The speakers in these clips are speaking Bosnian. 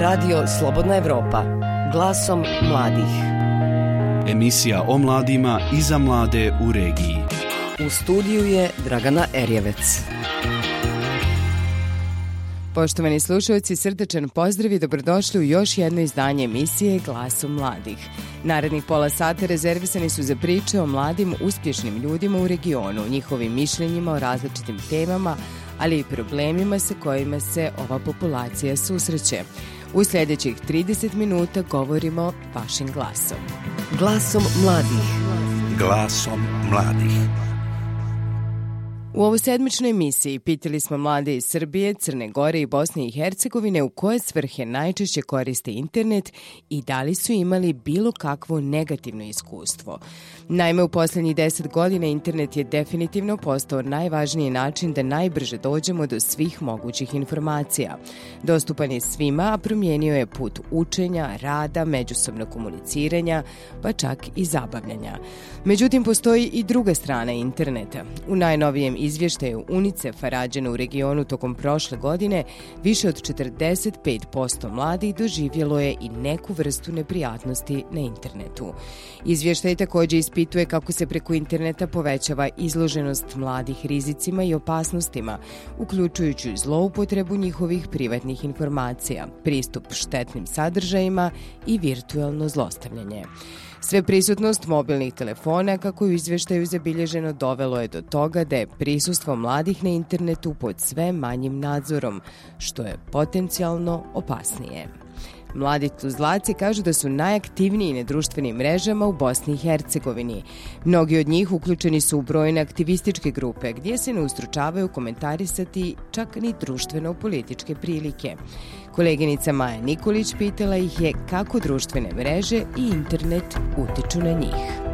Radio Slobodna Evropa. Glasom mladih. Emisija o mladima i za mlade u regiji. U studiju je Dragana Erjevec. Poštovani slušalci, srdečan pozdrav i dobrodošli u još jedno izdanje emisije Glasom mladih. Narednih pola sata rezervisani su za priče o mladim uspješnim ljudima u regionu, njihovim mišljenjima o različitim temama, ali i problemima sa kojima se ova populacija susreće. U sljedećih 30 minuta govorimo vašim glasom. Glasom mladih. Glasom mladih. U ovoj sedmičnoj emisiji pitali smo mlade iz Srbije, Crne Gore i Bosne i Hercegovine u koje svrhe najčešće koriste internet i da li su imali bilo kakvo negativno iskustvo. Naime, u posljednjih deset godina internet je definitivno postao najvažniji način da najbrže dođemo do svih mogućih informacija. Dostupan je svima, a promijenio je put učenja, rada, međusobnog komuniciranja, pa čak i zabavljanja. Međutim, postoji i druga strana interneta. U najnovijem izvještaju UNICEF-a rađeno u regionu tokom prošle godine, više od 45% mladih doživjelo je i neku vrstu neprijatnosti na internetu. Izvještaj također ispituje kako se preko interneta povećava izloženost mladih rizicima i opasnostima, uključujući zloupotrebu njihovih privatnih informacija, pristup štetnim sadržajima i virtualno zlostavljanje. Sve prisutnost mobilnih telefona, kako je u izveštaju zabilježeno, dovelo je do toga da je prisustvo mladih na internetu pod sve manjim nadzorom, što je potencijalno opasnije. Mladi tuzlaci kažu da su najaktivniji na društvenim mrežama u Bosni i Hercegovini. Mnogi od njih uključeni su u brojne aktivističke grupe gdje se ne ustručavaju komentarisati čak ni društveno-političke prilike. Koleginica Maja Nikolić pitala ih je kako društvene mreže i internet utiču na njih.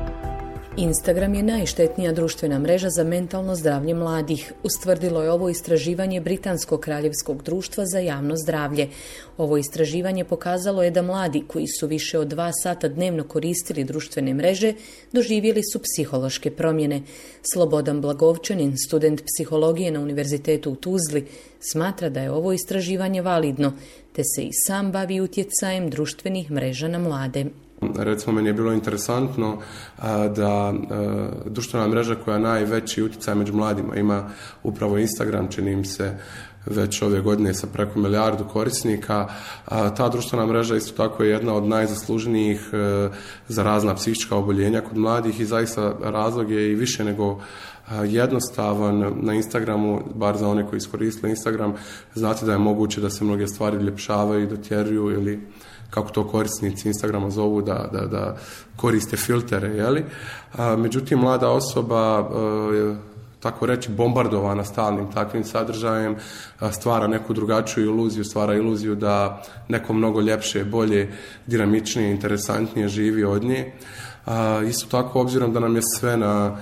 Instagram je najštetnija društvena mreža za mentalno zdravlje mladih, ustvrdilo je ovo istraživanje Britanskog kraljevskog društva za javno zdravlje. Ovo istraživanje pokazalo je da mladi koji su više od dva sata dnevno koristili društvene mreže doživjeli su psihološke promjene. Slobodan Blagovčanin, student psihologije na Univerzitetu u Tuzli, smatra da je ovo istraživanje validno, te se i sam bavi utjecajem društvenih mreža na mlade. Recimo, meni je bilo interesantno da društvena mreža koja najveći utjecaj među mladima ima upravo Instagram, čini im se već ove godine sa preko milijardu korisnika. Ta društvena mreža isto tako je jedna od najzasluženijih e, za razna psihička oboljenja kod mladih i zaista razlog je i više nego jednostavan na Instagramu, bar za one koji iskoristili Instagram, znate da je moguće da se mnoge stvari ljepšavaju i dotjeruju ili kako to korisnici Instagrama zovu da, da, da koriste filtere, jeli? A, međutim, mlada osoba e, tako reći bombardovana stalnim takvim sadržajem e, stvara neku drugačiju iluziju, stvara iluziju da neko mnogo ljepše, bolje, dinamičnije, interesantnije živi od nje. A, isto tako, obzirom da nam je sve na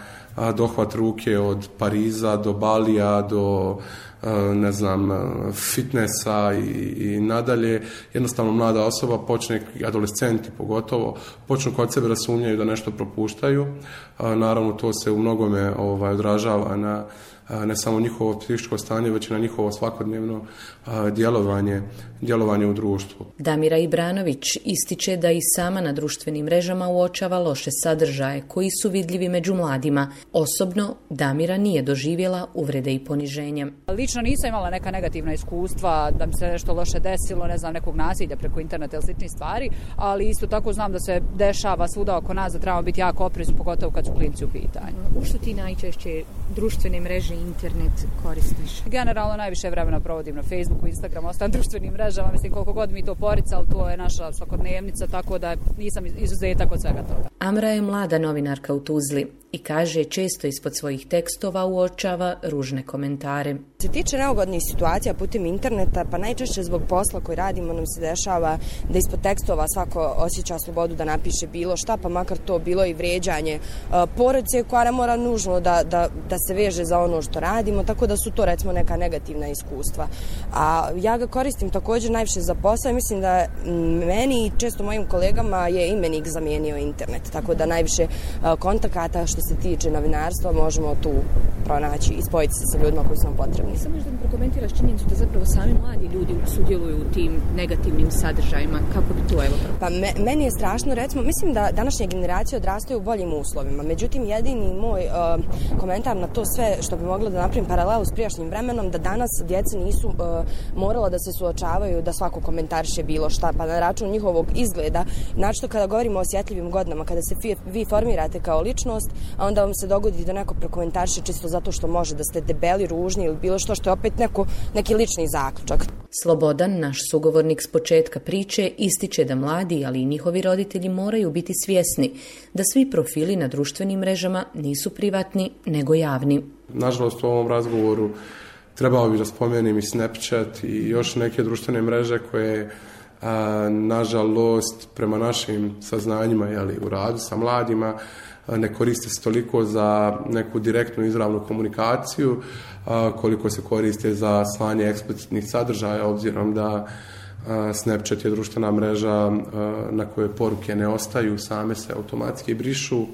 dohvat ruke od Pariza do Balija do E, ne znam, e, fitnessa i, i nadalje, jednostavno mlada osoba počne, adolescenti pogotovo, počnu kod sebe da sumnjaju da nešto propuštaju. Naravno, to se u mnogome ovaj, odražava na ne samo njihovo psihičko stanje, već i na njihovo svakodnevno djelovanje, djelovanje u društvu. Damira Ibranović ističe da i sama na društvenim mrežama uočava loše sadržaje koji su vidljivi među mladima. Osobno, Damira nije doživjela uvrede i poniženja. Lično nisam imala neka negativna iskustva da mi se nešto loše desilo, ne znam, nekog nasilja preko interneta ili sličnih stvari, ali isto tako znam da se dešava svuda oko nas da trebamo biti jako oprezni, pogotovo kad su klinci u pitanju. U što ti najčešće društvene mreže mreže internet koristiš? Generalno najviše vremena provodim na Facebooku, Instagramu, ostalim društvenim mrežama. Mislim, koliko god mi to poricali, to je naša svakodnevnica, tako da nisam izuzetak od svega toga. Amra je mlada novinarka u Tuzli i kaže često ispod svojih tekstova uočava ružne komentare. Se tiče neugodnih situacija putem interneta, pa najčešće zbog posla koji radimo nam se dešava da ispod tekstova svako osjeća slobodu da napiše bilo šta, pa makar to bilo i vređanje porodice koja ne mora nužno da, da, da se veže za ono što radimo, tako da su to recimo neka negativna iskustva. A ja ga koristim također najviše za posao i mislim da meni i često mojim kolegama je imenik zamijenio internet, tako da najviše kontakata što se tiče novinarstva možemo tu pronaći i spojiti se sa ljudima koji su nam potrebni. Samo možda mi prokomentiraš činjenicu da zapravo sami mladi ljudi sudjeluju u tim negativnim sadržajima, kako bi to evo? Pa me, meni je strašno, recimo, mislim da današnje generacije odrastaju u boljim uslovima, međutim jedini moj uh, komentar na to sve što bi mogla da napravim paralelu s prijašnjim vremenom, da danas djece nisu e, morala da se suočavaju da svako komentariše bilo šta, pa na račun njihovog izgleda, znači kada govorimo o osjetljivim godinama, kada se vi, vi formirate kao ličnost, a onda vam se dogodi da neko prokomentariše čisto zato što može da ste debeli, ružni ili bilo što što je opet neko, neki lični zaključak. Slobodan, naš sugovornik s početka priče, ističe da mladi, ali i njihovi roditelji moraju biti svjesni da svi profili na društvenim mrežama nisu privatni, nego javni. Nažalost, u ovom razgovoru trebao bi da spomenem i Snapchat i još neke društvene mreže koje a, nažalost prema našim saznanjima jeli, u radu sa mladima ne koriste se toliko za neku direktnu izravnu komunikaciju koliko se koriste za slanje eksplicitnih sadržaja obzirom da Snapchat je društvena mreža na kojoj poruke ne ostaju, same se automatski brišu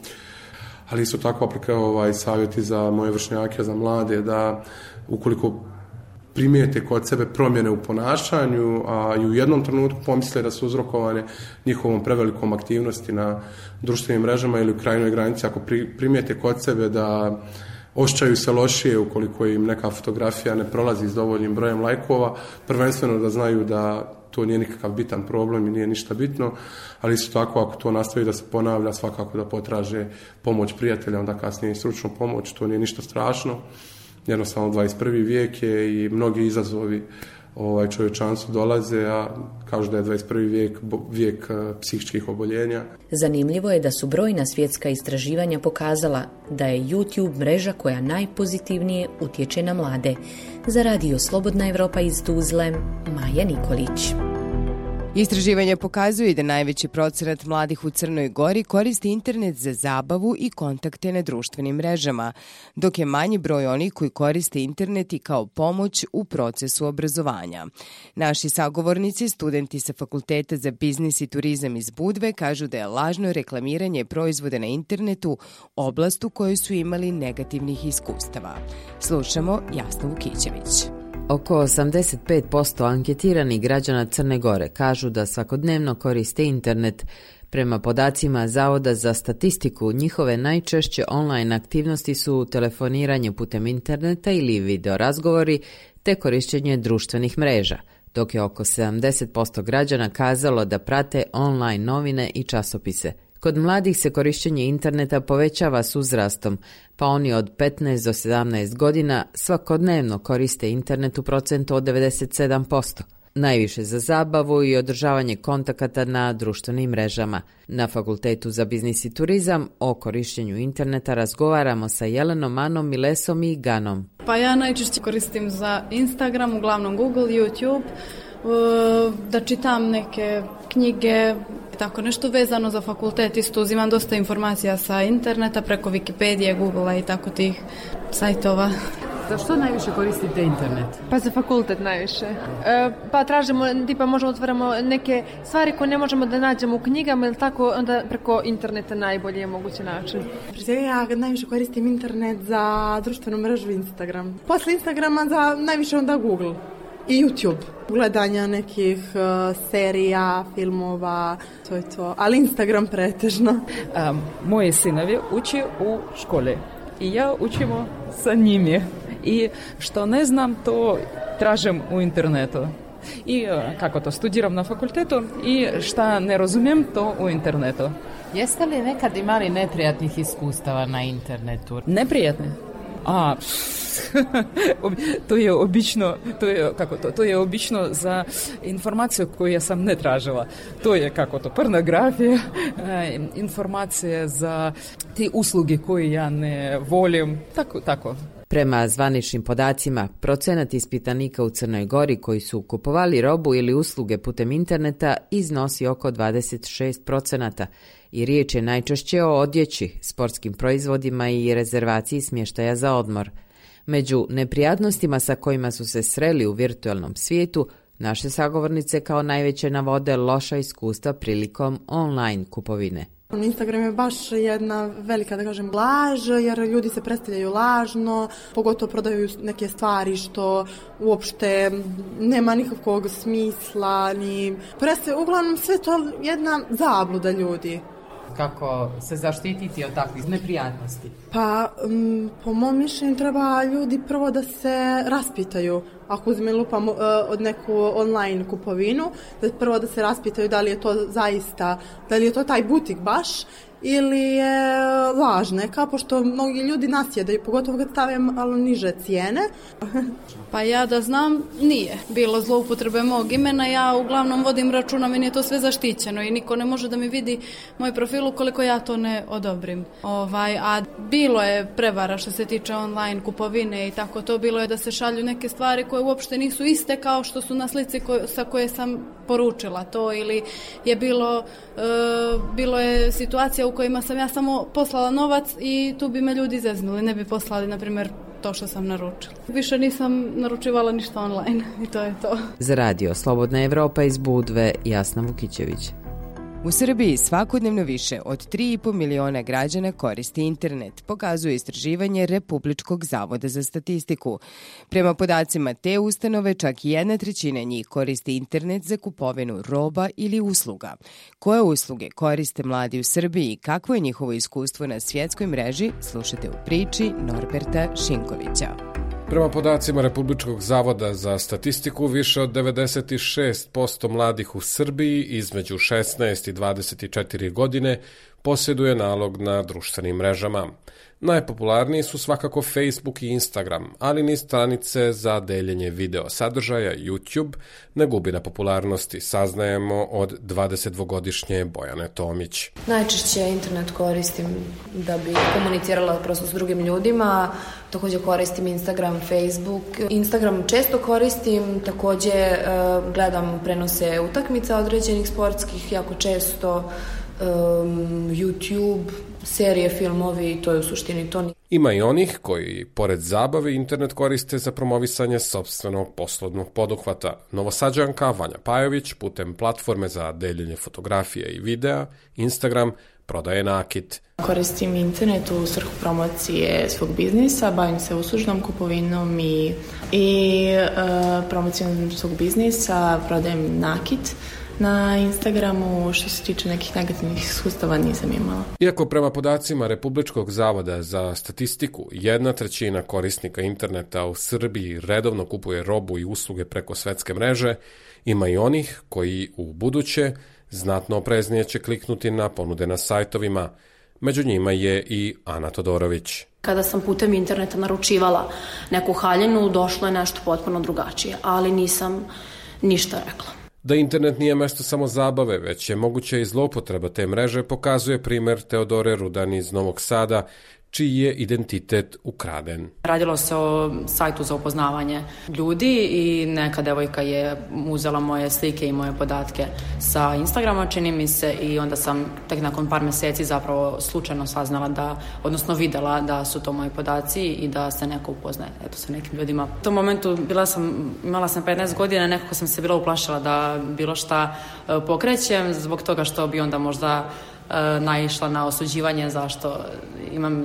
ali isto tako aplika ovaj savjeti za moje vršnjake, za mlade, da ukoliko primijete kod sebe promjene u ponašanju, a i u jednom trenutku pomisle da su uzrokovane njihovom prevelikom aktivnosti na društvenim mrežama ili u krajnoj granici, ako primijete kod sebe da ošćaju se lošije ukoliko im neka fotografija ne prolazi s dovoljnim brojem lajkova, prvenstveno da znaju da to nije nikakav bitan problem i nije ništa bitno, ali isto tako ako to nastavi da se ponavlja, svakako da potraže pomoć prijatelja, onda kasnije i stručnu pomoć, to nije ništa strašno jednostavno 21. vijek je i mnogi izazovi ovaj čovječanstvu dolaze, a kažu da je 21. vijek vijek eh, psihičkih oboljenja. Zanimljivo je da su brojna svjetska istraživanja pokazala da je YouTube mreža koja najpozitivnije utječe na mlade. Za radio Slobodna Evropa iz Tuzle, Maja Nikolić. Istraživanje pokazuje da najveći procenat mladih u Crnoj Gori koristi internet za zabavu i kontakte na društvenim mrežama, dok je manji broj onih koji koriste internet i kao pomoć u procesu obrazovanja. Naši sagovornici, studenti sa Fakulteta za biznis i turizam iz Budve, kažu da je lažno reklamiranje proizvode na internetu oblast u kojoj su imali negativnih iskustava. Slušamo Jasnu Vukićević. Oko 85% anketiranih građana Crne Gore kažu da svakodnevno koriste internet. Prema podacima Zavoda za statistiku, njihove najčešće online aktivnosti su telefoniranje putem interneta ili video razgovori te korišćenje društvenih mreža, dok je oko 70% građana kazalo da prate online novine i časopise – Kod mladih se korišćenje interneta povećava s uzrastom, pa oni od 15 do 17 godina svakodnevno koriste internet u procentu od 97%. Najviše za zabavu i održavanje kontakata na društvenim mrežama. Na Fakultetu za biznis i turizam o korišćenju interneta razgovaramo sa Jelenom, Anom, Milesom i Ganom. Pa ja najčešće koristim za Instagram, uglavnom Google, YouTube, da čitam neke knjige, tako nešto vezano za fakultet, isto uzimam dosta informacija sa interneta, preko Wikipedije, Google-a i tako tih sajtova. Za što najviše koristite internet? Pa za fakultet najviše. E, pa tražimo, tipa možemo otvaramo neke stvari koje ne možemo da nađemo u knjigama ili tako, onda preko interneta najbolje je moguće način. Prije ja najviše koristim internet za društvenu mrežu Instagram. Posle Instagrama za najviše onda Google i YouTube. Gledanja nekih uh, serija, filmova, to je to. Ali Instagram pretežno. Um, moje sinovi uči u škole i ja učimo sa njimi. I što ne znam, to tražim u internetu. I kako to, studiram na fakultetu i šta ne razumijem, to u internetu. Jeste li nekad imali neprijatnih iskustava na internetu? Neprijatne? A, to je obično, to je, kako to, to je obično za informaciju koju ja sam ne tražila. To je kako to, pornografija, eh, informacije za te usluge koje ja ne volim, tako, tako. Prema zvaničnim podacima, procenat ispitanika u Crnoj Gori koji su kupovali robu ili usluge putem interneta iznosi oko 26 procenata i riječ je najčešće o odjeći, sportskim proizvodima i rezervaciji smještaja za odmor. Među neprijatnostima sa kojima su se sreli u virtualnom svijetu, naše sagovornice kao najveće navode loša iskustva prilikom online kupovine. Instagram je baš jedna velika, da kažem, laž, jer ljudi se predstavljaju lažno, pogotovo prodaju neke stvari što uopšte nema nikakvog smisla, ni predstavljaju, uglavnom sve to jedna zabluda ljudi kako se zaštititi od takvih neprijatnosti? Pa, um, po mom mišljenju treba ljudi prvo da se raspitaju. Ako uzme lupam uh, od neku online kupovinu, da prvo da se raspitaju da li je to zaista, da li je to taj butik baš ili je laž neka, pošto mnogi ljudi nasjedaju, pogotovo kad stave malo niže cijene. pa ja da znam, nije bilo zloupotrebe mog imena, ja uglavnom vodim računa, meni je to sve zaštićeno i niko ne može da mi vidi moj profil ukoliko ja to ne odobrim. Ovaj, a bilo je prevara što se tiče online kupovine i tako to, bilo je da se šalju neke stvari koje uopšte nisu iste kao što su na slici ko, sa koje sam poručila to ili je bilo, e, bilo je situacija u kojima sam ja samo poslala novac i tu bi me ljudi zeznuli, ne bi poslali, na primjer, to što sam naručila. Više nisam naručivala ništa online i to je to. Za radio Slobodna Evropa iz Budve, Jasna Vukićević. U Srbiji svakodnevno više od 3,5 miliona građana koristi internet, pokazuje istraživanje Republičkog zavoda za statistiku. Prema podacima te ustanove, čak jedna trećina njih koristi internet za kupovinu roba ili usluga. Koje usluge koriste mladi u Srbiji i kakvo je njihovo iskustvo na svjetskoj mreži, slušate u priči Norberta Šinkovića. Prema podacima Republičkog zavoda za statistiku, više od 96% mladih u Srbiji između 16 i 24 godine posjeduje nalog na društvenim mrežama. Najpopularniji su svakako Facebook i Instagram, ali ni stranice za deljenje video sadržaja YouTube ne gubi na popularnosti, saznajemo od 22-godišnje Bojane Tomić. Najčešće internet koristim da bi komunicirala prosto s drugim ljudima, također koristim Instagram, Facebook. Instagram često koristim, također eh, gledam prenose utakmica određenih sportskih, jako često um, YouTube, serije, filmovi, to je u suštini to. Ima i onih koji, pored zabave, internet koriste za promovisanje sobstvenog poslovnog poduhvata. Novosađanka Vanja Pajović putem platforme za deljenje fotografije i videa, Instagram, prodaje nakit. Koristim internet u svrhu promocije svog biznisa, bavim se uslužnom kupovinom i, i uh, promocijom svog biznisa, prodajem nakit na Instagramu što se tiče nekih negativnih iskustava nisam imala. Iako prema podacima Republičkog zavoda za statistiku, jedna trećina korisnika interneta u Srbiji redovno kupuje robu i usluge preko svetske mreže, ima i onih koji u buduće znatno opreznije će kliknuti na ponude na sajtovima. Među njima je i Ana Todorović. Kada sam putem interneta naručivala neku haljinu, došlo je nešto potpuno drugačije, ali nisam ništa rekla. Da internet nije mesto samo zabave, već je moguća i zloupotreba te mreže, pokazuje primer Teodore Rudan iz Novog Sada, čiji je identitet ukraden. Radilo se o sajtu za upoznavanje ljudi i neka devojka je uzela moje slike i moje podatke sa Instagrama, čini mi se, i onda sam tek nakon par meseci zapravo slučajno saznala da, odnosno videla da su to moji podaci i da se neko upoznaje eto, sa nekim ljudima. U tom momentu bila sam, imala sam 15 godina, nekako sam se bila uplašila da bilo šta e, pokrećem, zbog toga što bi onda možda E, naišla na osuđivanje zašto imam,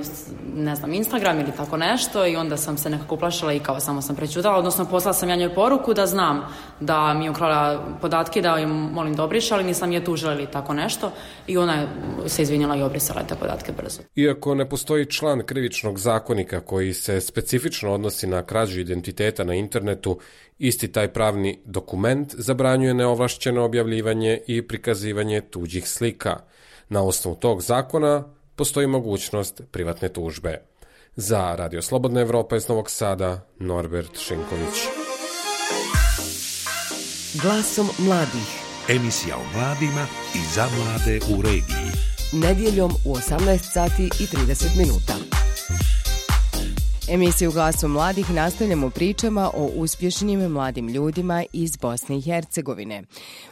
ne znam, Instagram ili tako nešto i onda sam se nekako uplašila i kao samo sam prećutala, odnosno poslala sam ja njoj poruku da znam da mi je ukrala podatke, da im molim da obriša, ali nisam je tužila ili tako nešto i ona je se izvinjala i obrisala te podatke brzo. Iako ne postoji član krivičnog zakonika koji se specifično odnosi na krađu identiteta na internetu, isti taj pravni dokument zabranjuje neovlašćeno objavljivanje i prikazivanje tuđih slika – Na osnovu tog zakona postoji mogućnost privatne tužbe. Za Radio Slobodna Evropa iz Novog Sada, Norbert Šinković. Glasom mladih. Emisija o mladima i za mlade u regiji. Nedjeljom u 18 sati i 30 minuta. Emisiju Glasom mladih nastavljamo pričama o uspješnim mladim ljudima iz Bosne i Hercegovine.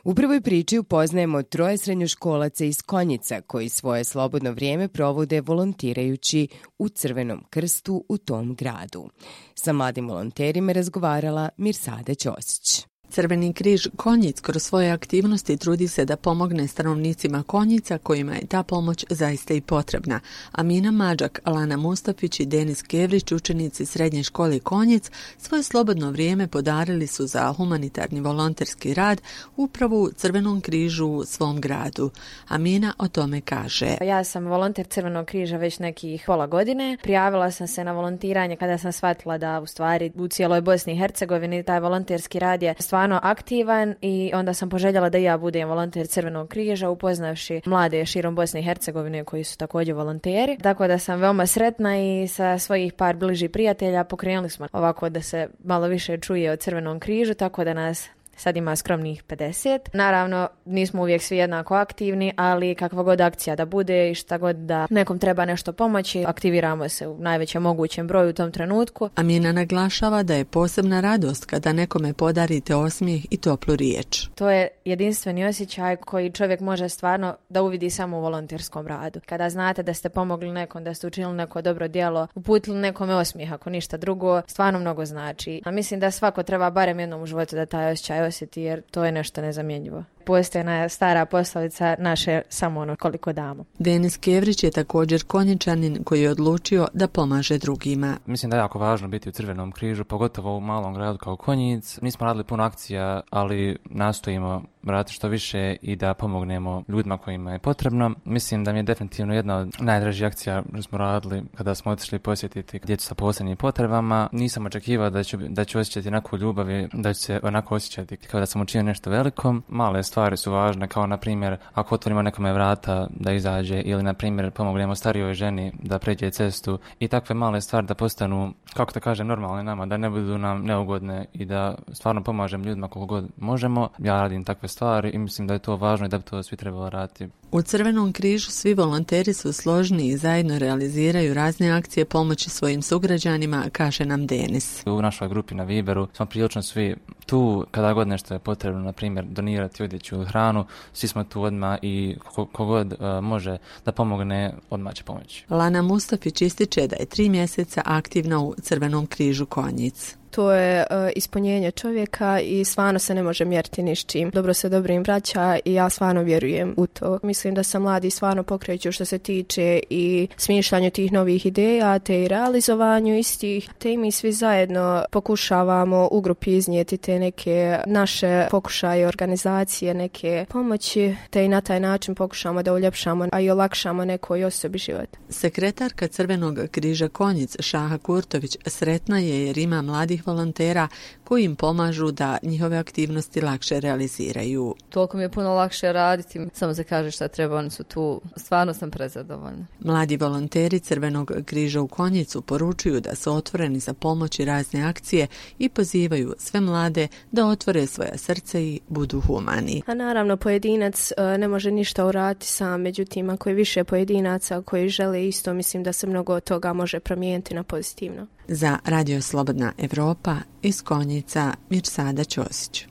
U prvoj priči upoznajemo troje srednjoškolaca iz Konjica koji svoje slobodno vrijeme provode volontirajući u Crvenom krstu u tom gradu. Sa mladim volonterima razgovarala Mirsada Ćosić. Crveni križ Konjic kroz svoje aktivnosti trudi se da pomogne stanovnicima Konjica kojima je ta pomoć zaista i potrebna. Amina Mađak, Alana Mustafić i Denis Kevrić, učenici srednje škole Konjic, svoje slobodno vrijeme podarili su za humanitarni volonterski rad upravo u Crvenom križu u svom gradu. Amina o tome kaže. Ja sam volonter Crvenog križa već nekih pola godine. Prijavila sam se na volontiranje kada sam shvatila da u stvari u cijeloj Bosni i Hercegovini taj volonterski rad je stvarno aktivan i onda sam poželjela da ja budem volonter Crvenog križa upoznavši mlade širom Bosne i Hercegovine koji su također volonteri. Tako da sam veoma sretna i sa svojih par bližih prijatelja pokrenuli smo ovako da se malo više čuje o Crvenom križu, tako da nas sad ima skromnih 50. Naravno, nismo uvijek svi jednako aktivni, ali kakva god akcija da bude i šta god da nekom treba nešto pomoći, aktiviramo se u najvećem mogućem broju u tom trenutku. Amina naglašava da je posebna radost kada nekome podarite osmijeh i toplu riječ. To je jedinstveni osjećaj koji čovjek može stvarno da uvidi samo u volonterskom radu. Kada znate da ste pomogli nekom, da ste učinili neko dobro djelo, uputili nekome osmijeh, ako ništa drugo, stvarno mnogo znači. A mislim da svako treba barem jednom u životu da taj osjećaj osjeti jer to je nešto nezamjenjivo postoje jedna stara poslovica naše samo ono koliko damo. Denis Kevrić je također konječanin koji je odlučio da pomaže drugima. Mislim da je jako važno biti u Crvenom križu, pogotovo u malom gradu kao Konjic. Nismo radili puno akcija, ali nastojimo raditi što više i da pomognemo ljudima kojima je potrebno. Mislim da mi je definitivno jedna od najdražih akcija što smo radili kada smo otišli posjetiti djecu sa posebnim potrebama. Nisam očekivao da ću, da ću osjećati onako ljubav i da ću se onako osjećati kao da sam učinio nešto veliko. Male stvari su važne, kao na primjer ako otvorimo nekome vrata da izađe ili na primjer pomognemo starijoj ženi da pređe cestu i takve male stvari da postanu, kako da kažem, normalne nama, da ne budu nam neugodne i da stvarno pomažem ljudima koliko god možemo. Ja radim takve stvari i mislim da je to važno i da bi to svi trebalo raditi. U Crvenom križu svi volonteri su složni i zajedno realiziraju razne akcije pomoći svojim sugrađanima, kaže nam Denis. U našoj grupi na Viberu smo prilično svi tu kada god nešto je potrebno, na primjer, donirati odjeću hranu, svi smo tu odmah i kogod uh, može da pomogne, odmah će pomoći. Lana Mustafić ističe da je tri mjeseca aktivna u Crvenom križu Konjic to je uh, ispunjenje čovjeka i stvarno se ne može mjeriti ni s čim. Dobro se dobrim vraća i ja stvarno vjerujem u to. Mislim da se mladi stvarno pokreću što se tiče i smišljanju tih novih ideja, te i realizovanju istih. Te i mi svi zajedno pokušavamo u grupi iznijeti te neke naše pokušaje organizacije, neke pomoći, te i na taj način pokušamo da uljepšamo, a i olakšamo nekoj osobi život. Sekretarka Crvenog križa Konjic Šaha Kurtović sretna je jer ima mladih volontera koji im pomažu da njihove aktivnosti lakše realiziraju. Toliko mi je puno lakše raditi, samo se kaže šta treba, oni su tu. Stvarno sam prezadovoljna. Mladi volonteri Crvenog križa u Konjicu poručuju da su otvoreni za pomoć i razne akcije i pozivaju sve mlade da otvore svoja srce i budu humani. A naravno, pojedinac e, ne može ništa urati sam, međutim, ako je više pojedinaca koji žele isto, mislim da se mnogo toga može promijeniti na pozitivno. Za Radio Slobodna Evropa iz Konjica Mirsada Ćosić.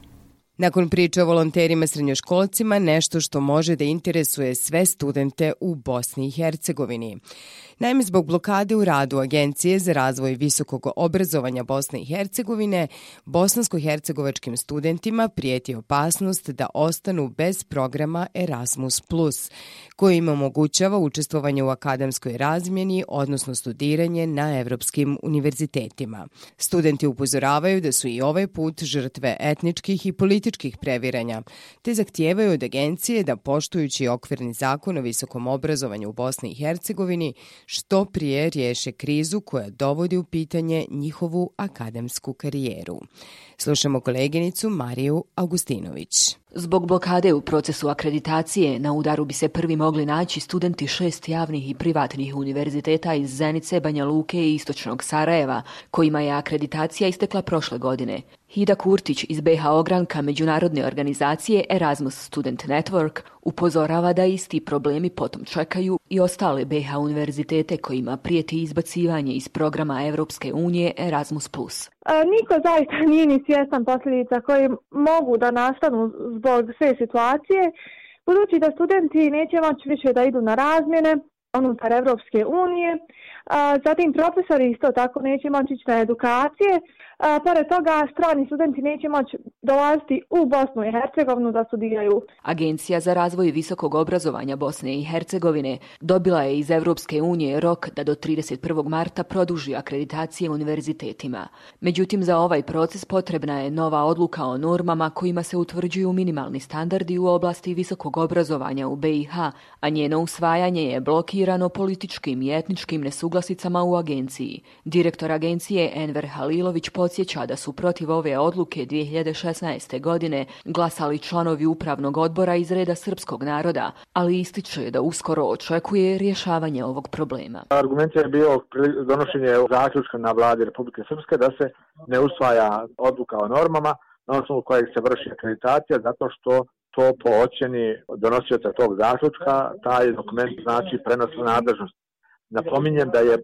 Nakon priče o volonterima srednjoškolcima, nešto što može da interesuje sve studente u Bosni i Hercegovini. Naime, zbog blokade u radu Agencije za razvoj visokog obrazovanja Bosne i Hercegovine, bosansko-hercegovačkim studentima prijeti opasnost da ostanu bez programa Erasmus+, koji im omogućava učestvovanje u akademskoj razmjeni, odnosno studiranje na evropskim univerzitetima. Studenti upozoravaju da su i ovaj put žrtve etničkih i političkih previranja, te zahtijevaju od agencije da, poštujući okvirni zakon o visokom obrazovanju u Bosni i Hercegovini, što prije riješe krizu koja dovodi u pitanje njihovu akademsku karijeru. Slušamo koleginicu Mariju Augustinović. Zbog blokade u procesu akreditacije na udaru bi se prvi mogli naći studenti šest javnih i privatnih univerziteta iz Zenice, Banja Luke i Istočnog Sarajeva, kojima je akreditacija istekla prošle godine. Hida Kurtić iz BH Ogranka međunarodne organizacije Erasmus Student Network upozorava da isti problemi potom čekaju i ostale BH univerzitete kojima prijeti izbacivanje iz programa Evropske unije Erasmus+. E, niko zaista nije ni svjestan posljedica koje mogu da nastanu zbog sve situacije, budući da studenti neće moći više da idu na razmjene unutar Evropske unije, zatim profesori isto tako neće moći na edukacije, A, pored toga, strani studenti neće moći dolaziti u Bosnu i Hercegovinu da studiraju. Agencija za razvoj visokog obrazovanja Bosne i Hercegovine dobila je iz Evropske unije rok da do 31. marta produži akreditacije univerzitetima. Međutim, za ovaj proces potrebna je nova odluka o normama kojima se utvrđuju minimalni standardi u oblasti visokog obrazovanja u BiH, a njeno usvajanje je blokirano političkim i etničkim nesuglasicama u agenciji. Direktor agencije Enver Halilović podsjeća da su protiv ove odluke 2016. godine glasali članovi upravnog odbora iz reda srpskog naroda, ali ističe da uskoro očekuje rješavanje ovog problema. Argument je bio donošenje zaključka na vladi Republike Srpske da se ne usvaja odluka o normama na osnovu kojeg se vrši akreditacija zato što to po ocjeni donosioca tog zaključka, taj dokument znači prenos nadležnosti. Napominjem da je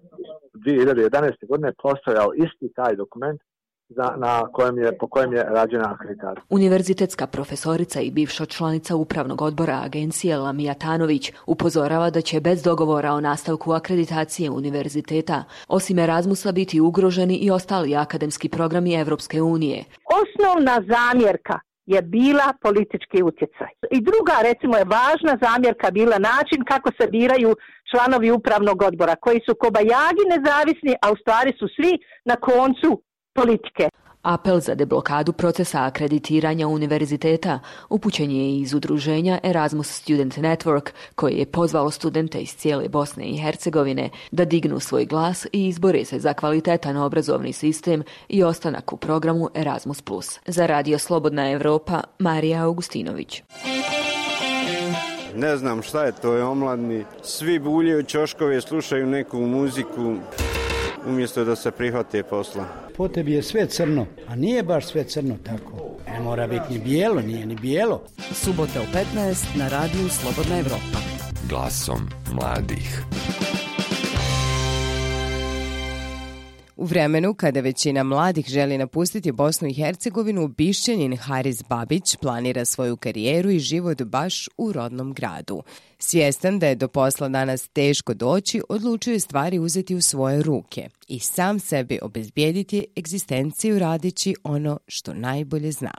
2011. godine postojao isti taj dokument za, na kojem je, po kojem je rađena akreditacija. Univerzitetska profesorica i bivša članica upravnog odbora agencije Lamija Tanović upozorava da će bez dogovora o nastavku akreditacije univerziteta osim Erasmusa biti ugroženi i ostali akademski programi Evropske unije. Osnovna zamjerka je bila politički utjecaj. I druga, recimo, je važna zamjerka bila način kako se biraju članovi upravnog odbora, koji su kobajagi nezavisni, a u stvari su svi na koncu politike. Apel za deblokadu procesa akreditiranja univerziteta upućen je iz udruženja Erasmus Student Network, koje je pozvalo studente iz cijele Bosne i Hercegovine da dignu svoj glas i izbore se za kvalitetan obrazovni sistem i ostanak u programu Erasmus+. Za Radio Slobodna Evropa, Marija Augustinović. Ne znam šta je to, je omladni. Svi buljaju čoškove, slušaju neku muziku umjesto da se prihvate posla. Po tebi je sve crno, a nije baš sve crno tako. Ne mora biti ni bijelo, nije ni bijelo. Subota u 15 na radiju Slobodna Evropa. Glasom mladih. U vremenu kada većina mladih želi napustiti Bosnu i Hercegovinu, Bišćanin Haris Babić planira svoju karijeru i život baš u rodnom gradu. Svjestan da je do posla danas teško doći, odlučio je stvari uzeti u svoje ruke i sam sebi obezbijediti egzistenciju radići ono što najbolje zna.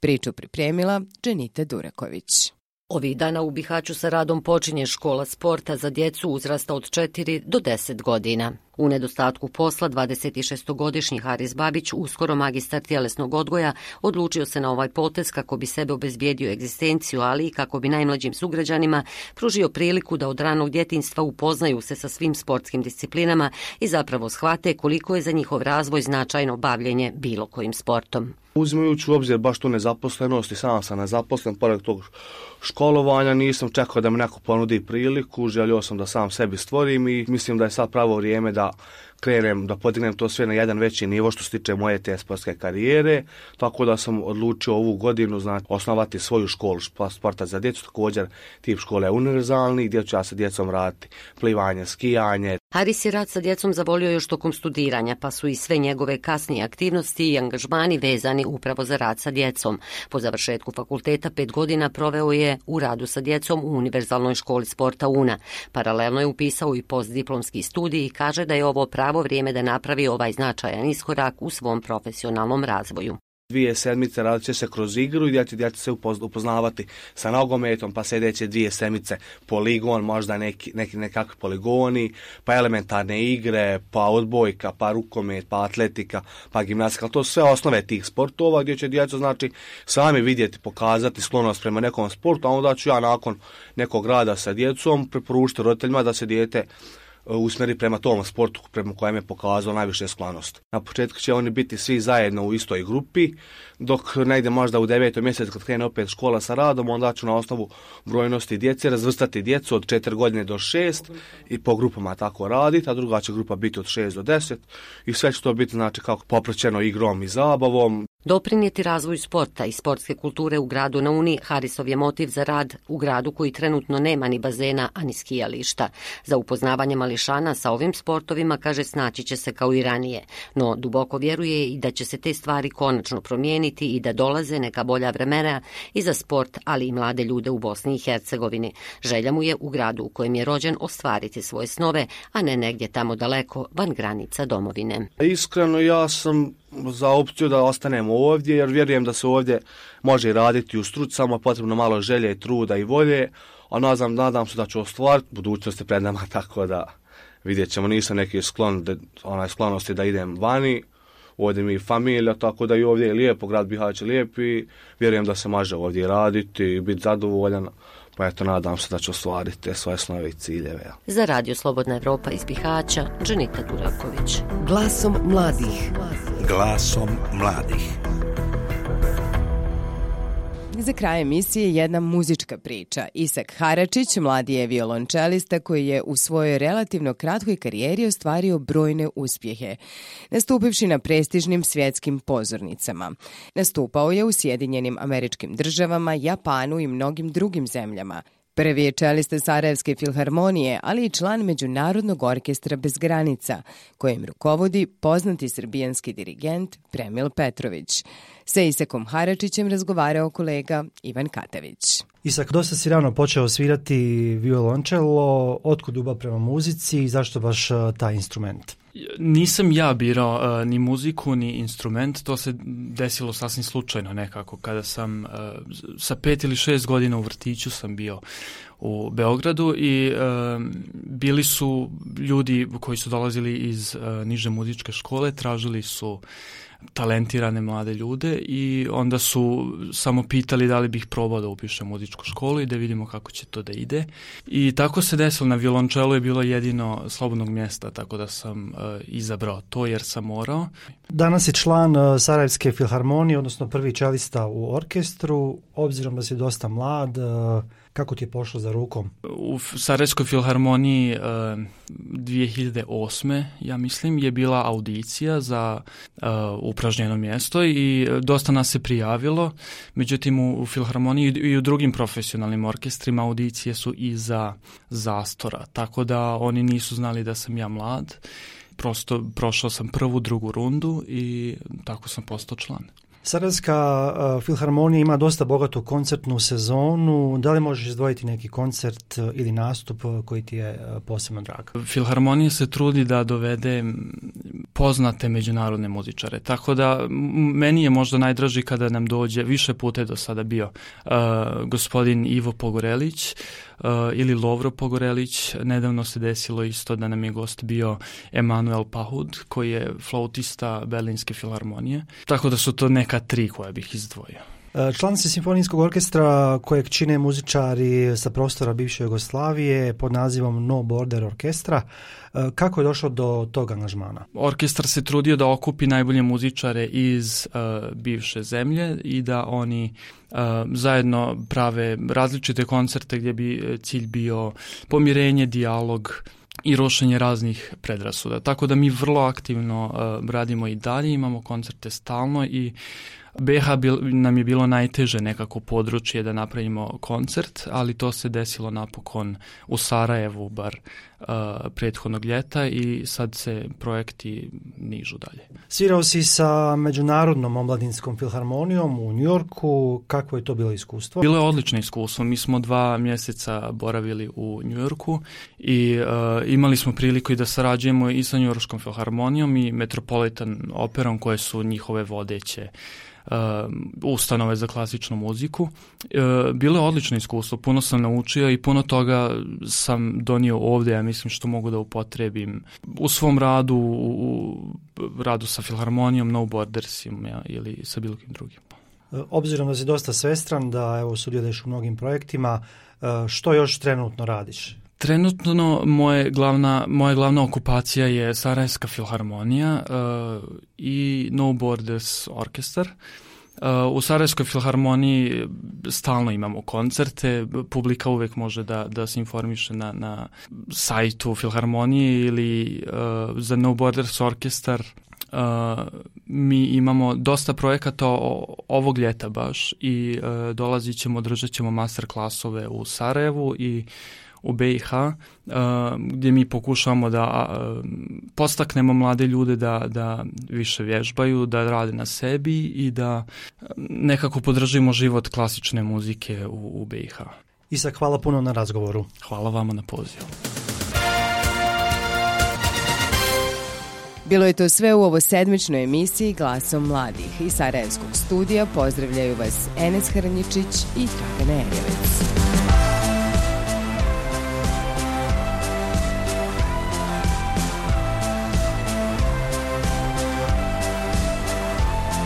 Priču pripremila Dženita Duraković. Ovih dana u Bihaću sa radom počinje škola sporta za djecu uzrasta od 4 do 10 godina. U nedostatku posla 26-godišnji Haris Babić, uskoro magistar tjelesnog odgoja, odlučio se na ovaj potez kako bi sebe obezbijedio egzistenciju, ali i kako bi najmlađim sugrađanima pružio priliku da od ranog djetinstva upoznaju se sa svim sportskim disciplinama i zapravo shvate koliko je za njihov razvoj značajno bavljenje bilo kojim sportom. Uzimajući u obzir baš tu nezaposlenost i sam sam nezaposlen, pored tog školovanja nisam čekao da mi neko ponudi priliku, želio sam da sam sebi stvorim i mislim da je sad pravo vrijeme da krenem da podignem to sve na jedan veći nivo što se tiče moje te sportske karijere, tako da sam odlučio ovu godinu znači, osnovati svoju školu sporta za djecu, također tip škole je univerzalni, gdje ću ja sa djecom raditi plivanje, skijanje. Haris je rad sa djecom zavolio još tokom studiranja, pa su i sve njegove kasnije aktivnosti i angažmani vezani upravo za rad sa djecom. Po završetku fakulteta pet godina proveo je u radu sa djecom u Univerzalnoj školi sporta UNA. Paralelno je upisao i postdiplomski studij i kaže da je ovo pravo pravo vrijeme da napravi ovaj značajan iskorak u svom profesionalnom razvoju. Dvije sedmice radit će se kroz igru i gdje će djeca se upoznavati sa nogometom, pa sljedeće dvije sedmice poligon, možda neki, neki nekakvi poligoni, pa elementarne igre, pa odbojka, pa rukomet, pa atletika, pa gimnastika. To sve osnove tih sportova gdje će djeca znači, sami vidjeti, pokazati sklonost prema nekom sportu, a onda ću ja nakon nekog rada sa djecom preporučiti roditeljima da se dijete E, usmeri prema tom sportu prema kojem je pokazao najviše sklonost. Na početku će oni biti svi zajedno u istoj grupi, dok negde možda u devetom mjesecu kad krene opet škola sa radom, onda ću na osnovu brojnosti djece razvrstati djecu od 4 godine do 6 i po grupama tako raditi, a druga će grupa biti od 6 do 10 i sve će to biti znači kako popraćeno igrom i zabavom. Doprinijeti razvoju sporta i sportske kulture u gradu na Uni, Harisov je motiv za rad u gradu koji trenutno nema ni bazena, ani skijališta. Za upoznavanje mališana sa ovim sportovima, kaže, snaći će se kao i ranije. No, duboko vjeruje i da će se te stvari konačno promijeniti i da dolaze neka bolja vremena i za sport, ali i mlade ljude u Bosni i Hercegovini. Želja mu je u gradu u kojem je rođen ostvariti svoje snove, a ne negdje tamo daleko, van granica domovine. Iskreno, ja sam za opciju da ostanemo ovdje, jer vjerujem da se ovdje može raditi u struci, samo potrebno malo želje, truda i volje, a nadam, nadam se da ću ostvariti, budućnost je pred nama, tako da vidjet ćemo, nisam neki sklon, de, onaj sklonosti da idem vani, ovdje mi je familija, tako da i ovdje je lijepo, grad Bihać je lijep i vjerujem da se može ovdje raditi i biti zadovoljan, pa eto, nadam se da ću ostvariti te svoje snove i ciljeve. Za Radio Slobodna Evropa iz Bihaća, Dženita Duraković. Glasom mladih. Glasom mladih. Za kraj emisije jedna muzička priča. Isak Haračić, mladi je violončelista koji je u svojoj relativno kratkoj karijeri ostvario brojne uspjehe, nastupivši na prestižnim svjetskim pozornicama. Nastupao je u Sjedinjenim američkim državama, Japanu i mnogim drugim zemljama. Prvi je čelista Sarajevske filharmonije, ali i član Međunarodnog orkestra bez granica, kojim rukovodi poznati srbijanski dirigent Premil Petrović. Sa Isakom Haračićem razgovarao kolega Ivan Katavić. Isak, dosta si rano počeo svirati violončelo, otkud ljubav prema muzici i zašto baš eh, taj instrument? Nisam ja birao uh, ni muziku, ni instrument, to se desilo sasvim slučajno nekako. Kada sam uh, sa pet ili šest godina u vrtiću sam bio u Beogradu i uh, bili su ljudi koji su dolazili iz uh, niže muzičke škole, tražili su talentirane mlade ljude i onda su samo pitali da li bih probao da upišem muzičku školu i da vidimo kako će to da ide. I tako se desilo, na violončelu je bilo jedino slobodnog mjesta, tako da sam uh, izabrao to jer sam morao. Danas je član uh, Sarajevske filharmonije, odnosno prvi čelista u orkestru, obzirom da si dosta mlad, uh, Kako ti je pošlo za rukom? U Sarajevskoj filharmoniji e, uh, 2008. ja mislim je bila audicija za uh, upražnjeno mjesto i e, dosta nas se prijavilo. Međutim u, u filharmoniji i u drugim profesionalnim orkestrima audicije su i za zastora. Tako da oni nisu znali da sam ja mlad. Prosto prošao sam prvu, drugu rundu i tako sam postao član. Sarajevska uh, filharmonija ima dosta bogatu koncertnu sezonu. Da li možeš izdvojiti neki koncert uh, ili nastup koji ti je uh, posebno drag? Filharmonija se trudi da dovede poznate međunarodne muzičare. Tako da meni je možda najdraži kada nam dođe, više puta do sada bio uh, gospodin Ivo Pogorelić, uh, ili Lovro Pogorelić. Nedavno se desilo isto da nam je gost bio Emanuel Pahud, koji je flautista Berlinske filharmonije. Tako da su to neka tri koja bih izdvojio. E, članice simfonijskog orkestra kojeg čine muzičari sa prostora bivše Jugoslavije pod nazivom No Border Orkestra. E, kako je došlo do tog angažmana? Orkestar se trudio da okupi najbolje muzičare iz uh, bivše zemlje i da oni uh, zajedno prave različite koncerte gdje bi cilj bio pomirenje, dijalog, i rošenje raznih predrasuda. Tako da mi vrlo aktivno uh, radimo i dalje, imamo koncerte stalno i BH bil, nam je bilo najteže nekako područje da napravimo koncert, ali to se desilo napokon u Sarajevu, bar uh, prethodnog ljeta i sad se projekti nižu dalje. Svirao si sa Međunarodnom omladinskom filharmonijom u Njujorku. Kako je to bilo iskustvo? Bilo je odlično iskustvo. Mi smo dva mjeseca boravili u Njujorku i uh, imali smo priliku i da sarađujemo i sa Njujorškom filharmonijom i Metropolitan operom koje su njihove vodeće uh, ustanove za klasičnu muziku. Uh, bilo je odlično iskustvo, puno sam naučio i puno toga sam donio ovdje, ja mislim što mogu da upotrebim u svom radu, u, u radu sa filharmonijom, No Bordersim ja, ili sa bilo kim drugim. Eh, obzirom da si dosta svestran, da evo sudjeluješ u mnogim projektima, što još trenutno radiš? Trenutno moje glavna, moja glavna okupacija je Sarajevska filharmonija uh, i No Borders orkestar. Uh, u Sarajevskoj filharmoniji stalno imamo koncerte, publika uvek može da, da se informiše na, na sajtu filharmonije ili uh, za No Borders orkestar uh, mi imamo dosta projekata ovog ljeta baš i uh, dolazit ćemo, držat ćemo master klasove u Sarajevu i u BiH gdje mi pokušamo da postaknemo mlade ljude da, da više vježbaju, da rade na sebi i da nekako podržimo život klasične muzike u, u BiH. Isak, hvala puno na razgovoru. Hvala vama na pozivu. Bilo je to sve u ovo sedmičnoj emisiji Glasom mladih. Iz Sarajevskog studija pozdravljaju vas Enes Hrnjičić i Dragana Erjevec.